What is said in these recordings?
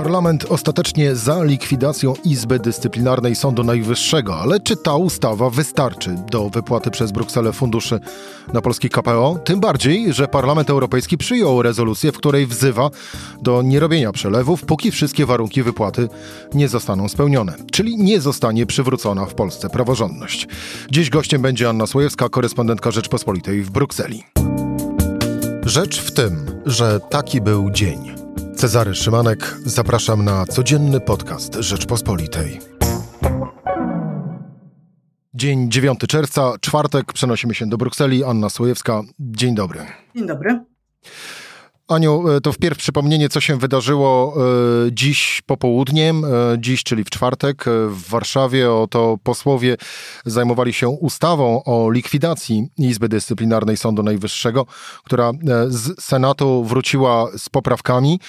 Parlament ostatecznie za likwidacją Izby Dyscyplinarnej Sądu Najwyższego, ale czy ta ustawa wystarczy do wypłaty przez Brukselę funduszy na polski KPO? Tym bardziej, że Parlament Europejski przyjął rezolucję, w której wzywa do nierobienia przelewów, póki wszystkie warunki wypłaty nie zostaną spełnione, czyli nie zostanie przywrócona w Polsce praworządność. Dziś gościem będzie Anna Słojewska, korespondentka Rzeczpospolitej w Brukseli. Rzecz w tym, że taki był dzień. Cezary Szymanek, zapraszam na codzienny podcast Rzeczpospolitej. Dzień 9 czerwca, czwartek, przenosimy się do Brukseli. Anna Słojewska, dzień dobry. Dzień dobry. Aniu, e, to wpierw przypomnienie, co się wydarzyło e, dziś popołudniem, e, dziś, czyli w czwartek w Warszawie. Oto posłowie zajmowali się ustawą o likwidacji Izby Dyscyplinarnej Sądu Najwyższego, która z Senatu wróciła z poprawkami.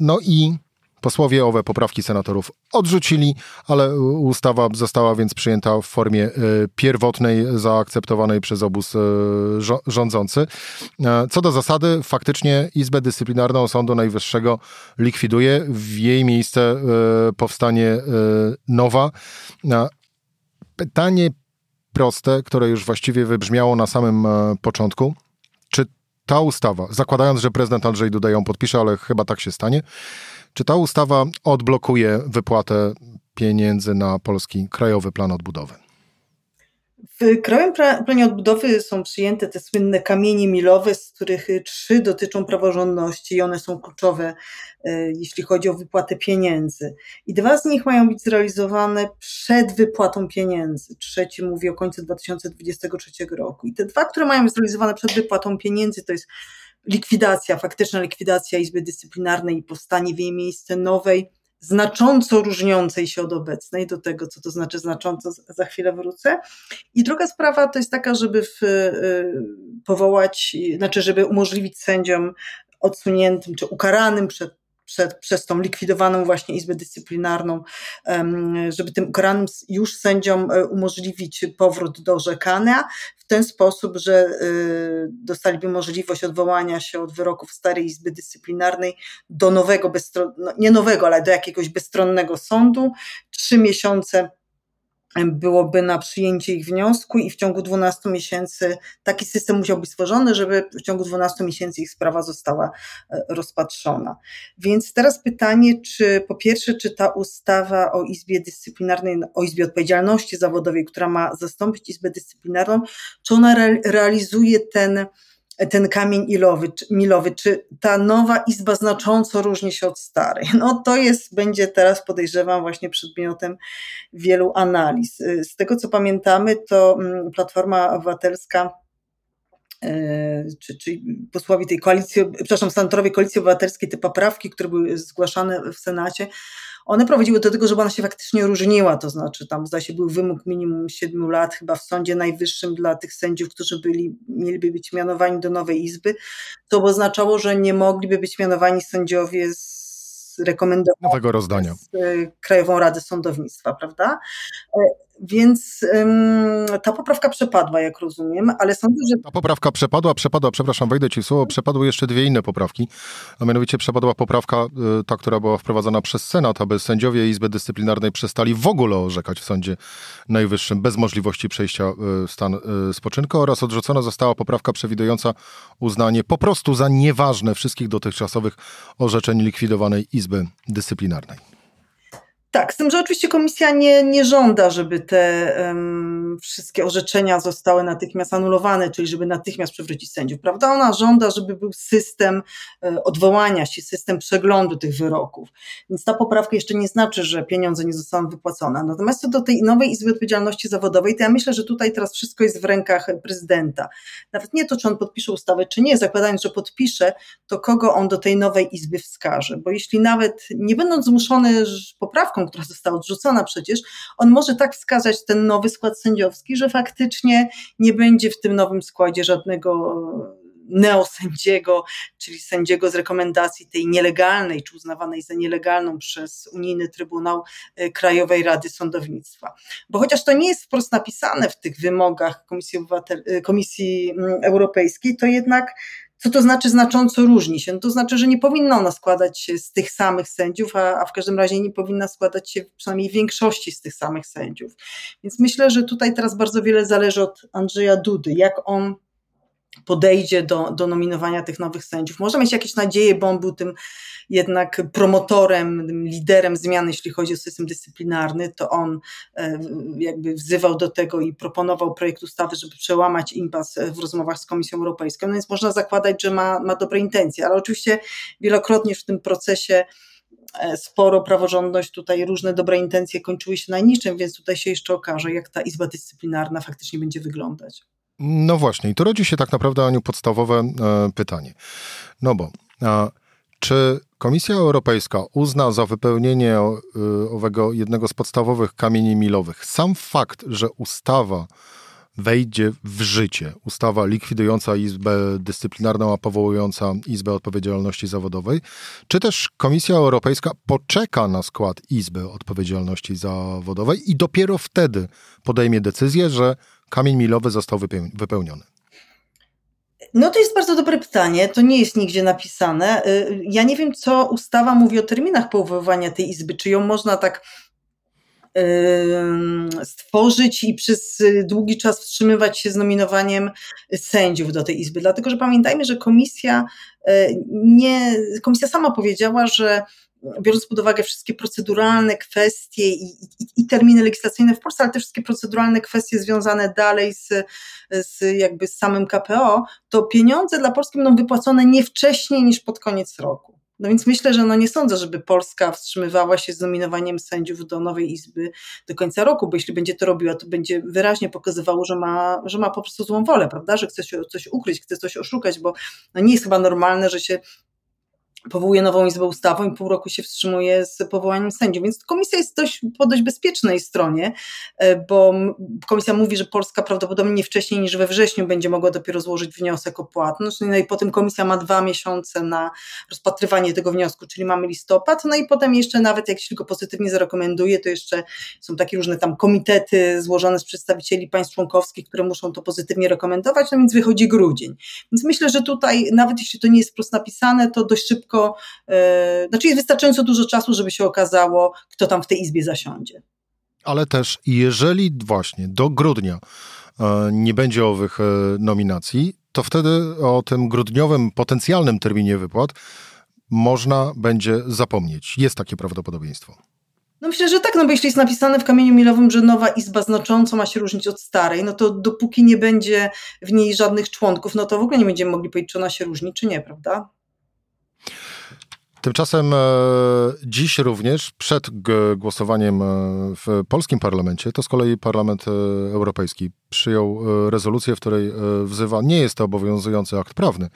No i Posłowie owe poprawki senatorów odrzucili, ale ustawa została więc przyjęta w formie e, pierwotnej, zaakceptowanej przez obóz e, rządzący. E, co do zasady, faktycznie Izbę Dyscyplinarną Sądu Najwyższego likwiduje. W jej miejsce powstanie nowa. Pytanie proste, które już właściwie wybrzmiało na samym początku. Czy ta ustawa, zakładając, że prezydent Andrzej Duda ją podpisze, ale chyba tak się stanie, czy ta ustawa odblokuje wypłatę pieniędzy na polski Krajowy Plan Odbudowy? W Krajowym Planie Odbudowy są przyjęte te słynne kamienie milowe, z których trzy dotyczą praworządności i one są kluczowe, e, jeśli chodzi o wypłatę pieniędzy. I dwa z nich mają być zrealizowane przed wypłatą pieniędzy. Trzeci mówi o końcu 2023 roku. I te dwa, które mają być zrealizowane przed wypłatą pieniędzy, to jest likwidacja, faktyczna likwidacja Izby Dyscyplinarnej i powstanie w jej miejsce nowej, znacząco różniącej się od obecnej, do tego, co to znaczy znacząco, za chwilę wrócę. I druga sprawa to jest taka, żeby w, y, powołać, znaczy, żeby umożliwić sędziom odsuniętym czy ukaranym przed przed, przez tą likwidowaną właśnie Izbę Dyscyplinarną, żeby tym ukaranym już sędziom e, umożliwić powrót do orzekania w ten sposób, że e, dostaliby możliwość odwołania się od wyroków Starej Izby Dyscyplinarnej do nowego, no nie nowego, ale do jakiegoś bezstronnego sądu. Trzy miesiące byłoby na przyjęcie ich wniosku i w ciągu 12 miesięcy taki system musiał być stworzony, żeby w ciągu 12 miesięcy ich sprawa została e, rozpatrzona. Więc teraz pytanie, czy po pierwsze, czy ta ustawa o Izbie Dyscyplinarnej, o Izbie Odpowiedzialności Zawodowej, która ma zastąpić Izbę Dyscyplinarną, czy ona realizuje ten ten kamień ilowy, milowy, czy ta nowa izba znacząco różni się od starej? No to jest, będzie teraz podejrzewam właśnie przedmiotem wielu analiz. Z tego co pamiętamy, to mm, Platforma Obywatelska e, czy, czy posłowie tej koalicji, przepraszam, senatorowie Koalicji Obywatelskiej, te poprawki, które były zgłaszane w Senacie, one prowadziły do tego, żeby ona się faktycznie różniła, to znaczy tam zdaje się był wymóg minimum 7 lat chyba w Sądzie Najwyższym dla tych sędziów, którzy byli, mieliby być mianowani do nowej izby, to oznaczało, że nie mogliby być mianowani sędziowie z rekomendowanych nowego rozdania. Krajową Radę Sądownictwa, prawda? Więc ta poprawka przepadła, jak rozumiem, ale sądzę, że. Ta poprawka przepadła, przepadła, przepraszam, wejdę ci w słowo, przepadły jeszcze dwie inne poprawki, a mianowicie przepadła poprawka, y, ta, która była wprowadzona przez Senat, aby sędziowie Izby Dyscyplinarnej przestali w ogóle orzekać w Sądzie Najwyższym bez możliwości przejścia y, stan y, spoczynku oraz odrzucona została poprawka przewidująca uznanie po prostu za nieważne wszystkich dotychczasowych orzeczeń likwidowanej Izby Dyscyplinarnej. Tak, z tym, że oczywiście komisja nie, nie żąda, żeby te um, wszystkie orzeczenia zostały natychmiast anulowane, czyli żeby natychmiast przywrócić sędziów, prawda? Ona żąda, żeby był system e, odwołania się, system przeglądu tych wyroków. Więc ta poprawka jeszcze nie znaczy, że pieniądze nie zostaną wypłacone. Natomiast co do tej nowej Izby Odpowiedzialności Zawodowej, to ja myślę, że tutaj teraz wszystko jest w rękach prezydenta. Nawet nie to, czy on podpisze ustawę, czy nie, zakładając, że podpisze, to kogo on do tej nowej Izby wskaże. Bo jeśli nawet nie będąc zmuszony poprawką, poprawką, która została odrzucona przecież, on może tak wskazać ten nowy skład sędziowski, że faktycznie nie będzie w tym nowym składzie żadnego neosędziego, czyli sędziego z rekomendacji tej nielegalnej, czy uznawanej za nielegalną przez Unijny Trybunał e, Krajowej Rady Sądownictwa. Bo chociaż to nie jest wprost napisane w tych wymogach Komisji, Obywatel- e, Komisji mm, Europejskiej, to jednak Co to znaczy znacząco różni się? To znaczy, że nie powinna ona składać się z tych samych sędziów, a, a w każdym razie nie powinna składać się przynajmniej w większości z tych samych sędziów. Więc myślę, że tutaj teraz bardzo wiele zależy od Andrzeja Dudy, jak on podejdzie do, do nominowania tych nowych sędziów. Można mieć jakieś nadzieje, bo on był tym jednak promotorem, liderem zmian, jeśli chodzi o system dyscyplinarny, to on e, jakby wzywał do tego i proponował projekt ustawy, żeby przełamać impas w rozmowach z Komisją Europejską. No więc można zakładać, że ma, ma dobre intencje, ale oczywiście wielokrotnie w tym procesie e, sporo praworządność, tutaj różne dobre intencje kończyły się na niczym, więc tutaj się jeszcze okaże, jak ta Izba Dyscyplinarna faktycznie będzie wyglądać. No właśnie, i tu rodzi się tak naprawdę, Aniu, podstawowe e, pytanie. No bo e, czy Komisja Europejska uzna za wypełnienie e, owego jednego z podstawowych kamieni milowych sam fakt, że ustawa wejdzie w życie, ustawa likwidująca Izbę Dyscyplinarną, a powołująca Izbę Odpowiedzialności Zawodowej, czy też Komisja Europejska poczeka na skład Izby Odpowiedzialności Zawodowej i dopiero wtedy podejmie decyzję, że kamień milowy został wypełniony? No to jest bardzo dobre pytanie. To nie jest nigdzie napisane. Y, ja nie wiem, co ustawa mówi o terminach powoływania tej izby. Czy ją można tak stworzyć i przez długi czas wstrzymywać się z nominowaniem sędziów do tej izby. Dlatego, że pamiętajmy, że komisja y, nie, komisja sama powiedziała, że biorąc pod uwagę wszystkie proceduralne kwestie i, i, i, terminy legislacyjne w Polsce, ale te wszystkie proceduralne kwestie związane dalej z, z jakby z samym KPO, to pieniądze dla Polski będą wypłacone nie wcześniej niż pod koniec roku. No więc myślę, że no nie sądzę, żeby Polska wstrzymywała się z nominowaniem sędziów do nowej izby do końca roku, bo jeśli będzie to robiła, to będzie wyraźnie pokazywało, że ma, że ma po prostu złą wolę, prawda? Że chce się coś ukryć, chce coś oszukać, bo no nie jest chyba normalne, że się powołuje nową izbę ustawą i pół roku się wstrzymuje z powołaniem sędziów. Więc komisja jest dość, po dość bezpiecznej stronie, e, bo komisja mówi, że Polska prawdopodobnie nie wcześniej niż we wrześniu będzie mogła dopiero złożyć wniosek o płatność. No i potem komisja ma dwa miesiące na rozpatrywanie tego wniosku, czyli mamy listopad. No i potem jeszcze nawet jak się go pozytywnie zarekomenduje, to jeszcze są takie różne tam komitety złożone z przedstawicieli państw członkowskich, które muszą to pozytywnie rekomendować, no więc wychodzi grudzień. Więc myślę, że tutaj nawet jeśli to nie jest wprost napisane, to dość szybko szybko, e, znaczy jest wystarczająco dużo czasu, żeby się okazało, kto tam w tej izbie zasiądzie. Ale też, jeżeli właśnie do grudnia e, nie będzie owych e, nominacji, to wtedy o tym grudniowym potencjalnym terminie wypłat można będzie zapomnieć. Jest takie prawdopodobieństwo. No myślę, że tak, no bo jeśli jest napisane w kamieniu milowym, że nowa izba znacząco ma się różnić od starej, no to dopóki nie będzie w niej żadnych członków, no to w ogóle nie będziemy mogli powiedzieć, czy ona się różni, czy nie, prawda? Tymczasem e, dziś również przed głosowaniem e, w polskim parlamencie, to z kolei Parlament e, Europejski przyjął rezolucję, w której wzywa, nie jest to obowiązujący akt prawny,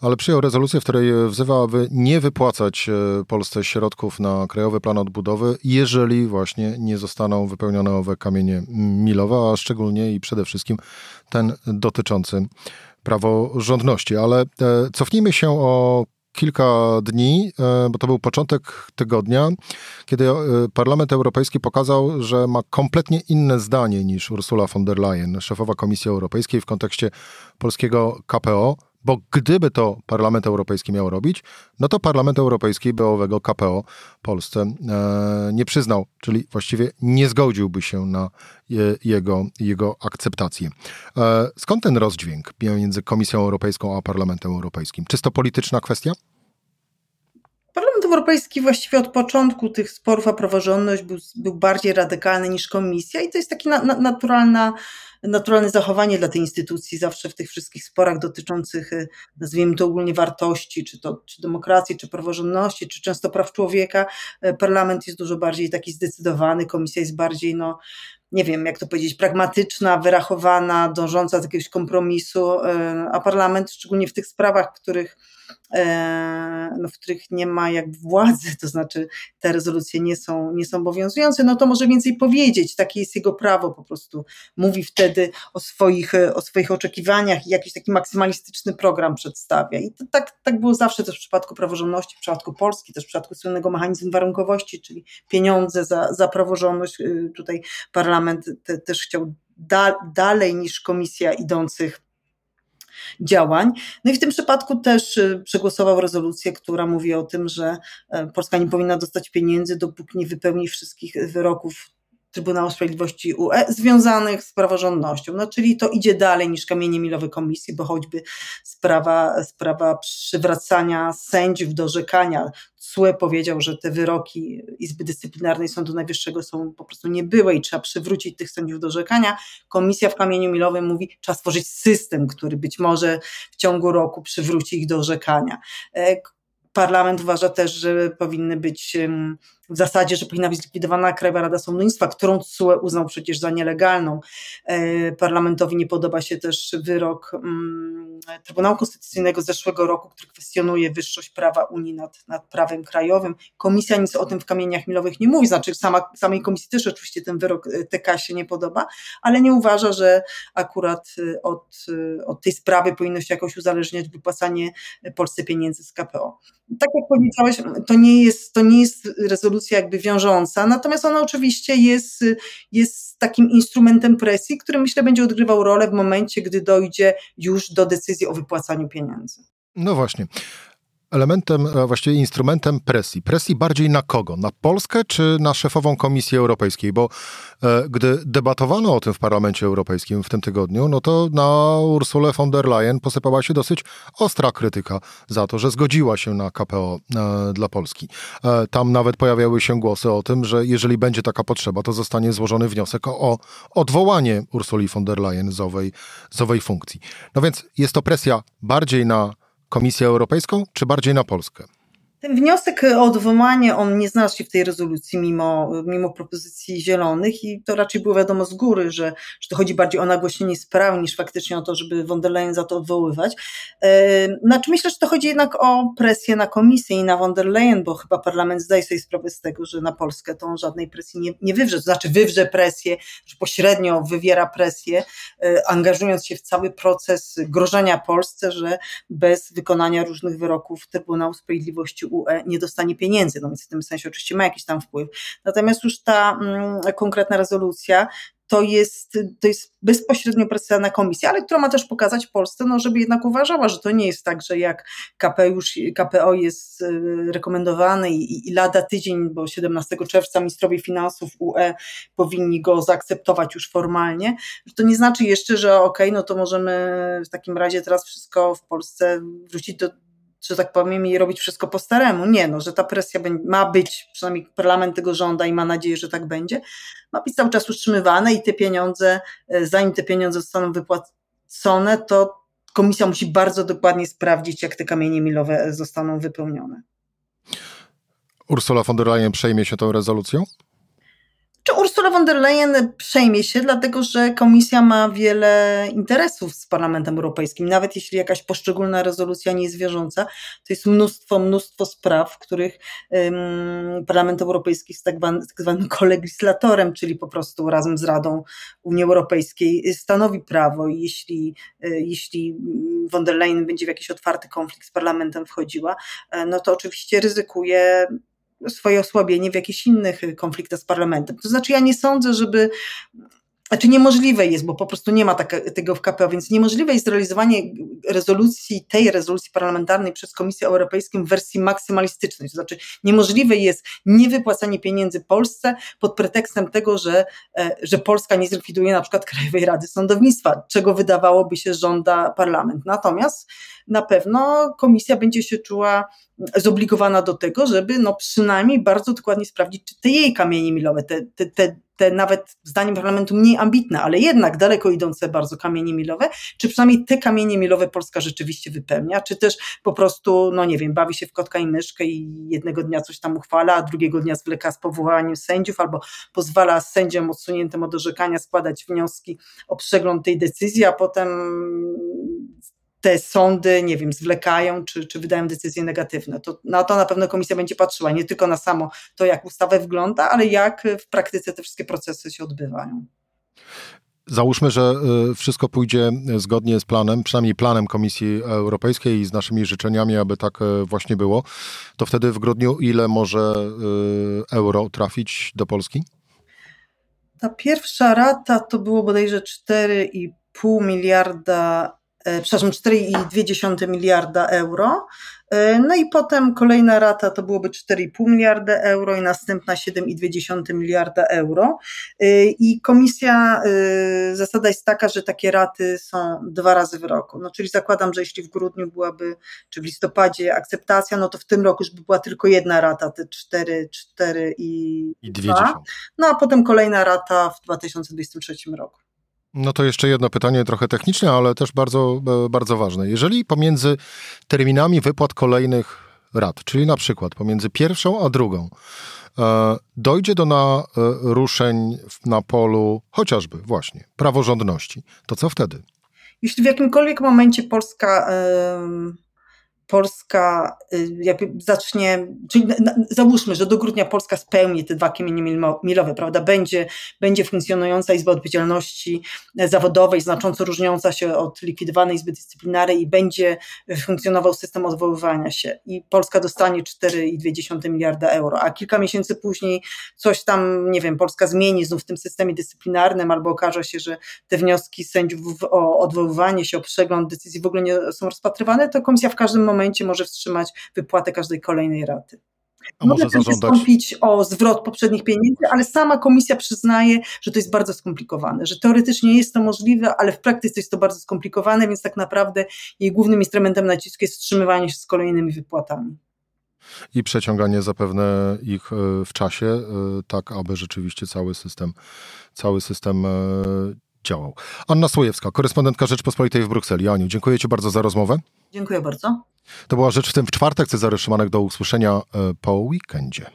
ale przyjął rezolucję, w której wzywa, aby nie wypłacać Polsce środków na Krajowy Plan Odbudowy, jeżeli właśnie nie zostaną wypełnione owe kamienie milowe, a szczególnie i przede wszystkim ten dotyczący praworządności. Ale cofnijmy się o kilka dni, e, bo to był początek tygodnia, kiedy e, Parlament Europejski pokazał, że ma kompletnie inne zdanie niż Ursula von der Leyen, szefowa Komisji Europejskiej w kontekście polskiego KPO, bo gdyby to Parlament Europejski miał robić, no to Parlament Europejski by owego KPO Polsce e, nie przyznał, czyli właściwie nie zgodziłby się na jego, jego akceptację. Skąd ten rozdźwięk między Komisją Europejską a Parlamentem Europejskim? Czysto polityczna kwestia? Europejski właściwie od początku tych sporów o praworządność był, był bardziej radykalny niż Komisja i to jest taka na, naturalna naturalne zachowanie dla tej instytucji zawsze w tych wszystkich sporach dotyczących, y, nazwijmy to ogólnie wartości, czy to czy demokracji, czy praworządności, czy często praw człowieka. Y, parlament jest dużo bardziej taki zdecydowany, komisja jest bardziej, no, nie wiem, jak to powiedzieć, pragmatyczna, wyrachowana, dążąca do jakiegoś kompromisu, y, a parlament, szczególnie w tych sprawach, których no, w których nie ma jak władzy, to znaczy te rezolucje nie są, nie są obowiązujące, no to może więcej powiedzieć, takie jest jego prawo, po prostu mówi wtedy o swoich, o swoich oczekiwaniach i jakiś taki maksymalistyczny program przedstawia. I to tak, tak było zawsze też w przypadku praworządności, w przypadku Polski, też w przypadku słynnego mechanizmu warunkowości, czyli pieniądze za, za praworządność. Y, tutaj parlament te, też chciał da, dalej niż komisja idących działań. No i w tym przypadku też y, przegłosował rezolucję, która mówi o tym, że e, Polska nie powinna dostać pieniędzy, dopóki nie wypełni wszystkich wyroków Trybunału Sprawiedliwości UE związanych z praworządnością. No, czyli to idzie dalej niż kamienie milowe komisji, bo choćby sprawa, sprawa przywracania sędziów do orzekania. CUE powiedział, że te wyroki Izby Dyscyplinarnej Sądu Najwyższego są po prostu niebyłe i trzeba przywrócić tych sędziów do orzekania. Komisja w kamieniu milowym mówi, trzeba stworzyć system, który być może w ciągu roku przywróci ich do orzekania. E, parlament uważa też, że powinny być w zasadzie, że powinna być zlikwidowana Krajowa Rada Sądownictwa, którą TSUE uznał przecież za nielegalną. E, parlamentowi nie podoba się też wyrok mm, Trybunału Konstytucyjnego z zeszłego roku, który kwestionuje wyższość prawa Unii nad, nad prawem krajowym. Komisja nic o tym w kamieniach milowych nie mówi, znaczy sama, samej komisji też oczywiście ten wyrok e, TK się nie podoba, ale nie uważa, że akurat e, od, od tej sprawy powinno się jakoś uzależniać wypłacanie Polsce pieniędzy z KPO. Tak jak powiedziałeś, to nie jest, to nie jest rezolucja jakby wiążąca, natomiast ona oczywiście jest, jest takim instrumentem presji, który myślę będzie odgrywał rolę w momencie, gdy dojdzie już do decyzji o wypłacaniu pieniędzy. No właśnie elementem, właściwie instrumentem presji. Presji bardziej na kogo? Na Polskę czy na szefową Komisji Europejskiej? Bo e, gdy debatowano o tym w Parlamencie Europejskim w tym tygodniu, no to na Ursulę von der Leyen posypała się dosyć ostra krytyka za to, że zgodziła się na KPO e, dla Polski. E, tam nawet pojawiały się głosy o tym, że jeżeli będzie taka potrzeba, to zostanie złożony wniosek o, o odwołanie Ursuli von der Leyen z owej, z owej funkcji. No więc jest to presja bardziej na Komisję Europejską, czy bardziej na Polskę? Ten wniosek o odwołanie, on nie znalazł się w tej rezolucji mimo, mimo propozycji zielonych i to raczej było wiadomo z góry, że, że to chodzi bardziej o nagłośnienie sprawy niż faktycznie o to, żeby von der Leyen za to odwoływać. Znaczy myślę, że to chodzi jednak o presję na komisję i na von der Leyen, bo chyba parlament zdaje sobie sprawę z tego, że na Polskę to on żadnej presji nie, nie wywrze, to znaczy wywrze presję, że pośrednio wywiera presję, e, angażując się w cały proces grożenia Polsce, że bez wykonania różnych wyroków Trybunału Sprawiedliwości UE nie dostanie pieniędzy, no więc w tym sensie oczywiście ma jakiś tam wpływ. Natomiast już ta mm, konkretna rezolucja to jest, to jest bezpośrednio presja na komisję, ale która ma też pokazać Polsce, no, żeby jednak uważała, że to nie jest tak, że jak KPO, już, KPO jest y, rekomendowany i, i lada tydzień, bo 17 czerwca ministrowie finansów UE powinni go zaakceptować już formalnie, że to nie znaczy jeszcze, że okej, okay, no to możemy w takim razie teraz wszystko w Polsce wrócić do że tak powiem, i robić wszystko po staremu. Nie, no, że ta presja ma być, przynajmniej parlament tego żąda i ma nadzieję, że tak będzie, ma być cały czas utrzymywane i te pieniądze, e, zanim te pieniądze zostaną wypłacone, to komisja musi bardzo dokładnie sprawdzić, jak te kamienie milowe zostaną wypełnione. Ursula von der Leyen przejmie się tą rezolucją? Czy Ursula von der Leyen przejmie się, dlatego że komisja ma wiele interesów z Parlamentem Europejskim. Nawet jeśli jakaś poszczególna rezolucja nie jest wiążąca, to jest mnóstwo, mnóstwo spraw, w których um, Parlament Europejski jest tak, tak zwanym kolegislatorem, czyli po prostu razem z Radą Unii Europejskiej stanowi prawo. I jeśli, e, jeśli von der Leyen będzie w jakiś otwarty konflikt z Parlamentem wchodziła, e, no to oczywiście ryzykuje swoje osłabienie w jakichś innych konfliktach z parlamentem. To znaczy, ja nie sądzę, żeby znaczy niemożliwe jest, bo po prostu nie ma tak, tego w KPO, więc niemożliwe jest realizowanie rezolucji, tej rezolucji parlamentarnej przez Komisję Europejską w wersji maksymalistycznej. To znaczy niemożliwe jest niewypłacanie pieniędzy Polsce pod pretekstem tego, że, e, że Polska nie zlikwiduje na przykład Krajowej Rady Sądownictwa, czego wydawałoby się żąda parlament. Natomiast na pewno komisja będzie się czuła zobligowana do tego, żeby no przynajmniej bardzo dokładnie sprawdzić, czy te jej kamienie milowe, te, te, te, te nawet zdaniem parlamentu mniej ambitne, ale jednak daleko idące bardzo kamienie milowe, czy przynajmniej te kamienie milowe Polska rzeczywiście wypełnia, czy też po prostu, no nie wiem, bawi się w kotka i myszkę i jednego dnia coś tam uchwala, a drugiego dnia zwleka z powołaniem sędziów albo pozwala sędziom odsuniętym od orzekania składać wnioski o przegląd tej decyzji, a potem te sądy, nie wiem, zwlekają czy, czy wydają decyzje negatywne. To, na to na pewno komisja będzie patrzyła, nie tylko na samo to, jak ustawa wygląda, ale jak w praktyce te wszystkie procesy się odbywają. Załóżmy, że y, wszystko pójdzie zgodnie z planem, przynajmniej planem Komisji Europejskiej i z naszymi życzeniami, aby tak y, właśnie było. To wtedy w grudniu ile może y, euro trafić do Polski? Ta pierwsza rata to było bodajże 4,5 miliarda przepraszam, 4,2 miliarda euro. E, no i potem kolejna rata to byłoby 4,5 miliarda euro i następna 7,2 miliarda euro. E, I komisja, e, zasada jest taka, że takie raty są dwa razy w roku. No czyli zakładam, że jeśli w grudniu byłaby, czy w listopadzie akceptacja, no to w tym roku już by była tylko jedna rata, te 4, 4 i, I 2. No a potem kolejna rata w 2023 roku. No to jeszcze jedno pytanie, trochę techniczne, ale też bardzo, e, bardzo ważne. Jeżeli pomiędzy terminami wypłat kolejnych rat, czyli na przykład pomiędzy pierwszą a drugą, e, dojdzie do naruszeń na polu chociażby właśnie praworządności, to co wtedy? Jeśli w jakimkolwiek momencie Polska. Polska y, jakby zacznie, czyli załóżmy, że do grudnia Polska spełni te dwa kamienie milowe, prawda, będzie, będzie funkcjonująca Izba Odpowiedzialności Zawodowej, znacząco różniąca się od likwidowanej Izby Dyscyplinarnej i będzie funkcjonował system odwoływania się. I Polska dostanie 4,2 miliarda euro, a kilka miesięcy później coś tam, nie wiem, Polska zmieni znów w tym systemie dyscyplinarnym albo okaże się, że te wnioski sędziów o odwoływanie się, o przegląd decyzji w ogóle nie są rozpatrywane, to komisja w każdym momencie momencie może wstrzymać wypłatę każdej kolejnej raty. A może zażądać... wystąpić o zwrot poprzednich pieniędzy, ale sama komisja przyznaje, że to jest bardzo skomplikowane, że teoretycznie jest to możliwe, ale w praktyce jest to bardzo skomplikowane, więc tak naprawdę jej głównym instrumentem nacisku jest wstrzymywanie się z kolejnymi wypłatami. I przeciąganie zapewne ich e, w czasie, e, tak aby rzeczywiście cały system, cały system e, działał. Anna Słojewska, korespondentka Rzeczpospolitej w Brukseli. Aniu, dziękuję Ci bardzo za rozmowę. Dziękuję bardzo. To była Rzecz w tym w czwartek. Cezary Szymanek do usłyszenia e, po weekendzie.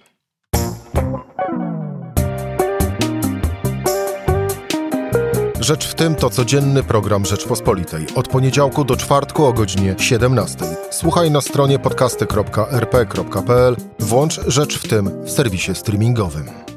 Rzecz w tym to codzienny program Rzeczpospolitej. Od poniedziałku do czwartku o godzinie 17. Słuchaj na stronie podcasty.rp.pl. Włącz Rzecz w tym w serwisie streamingowym.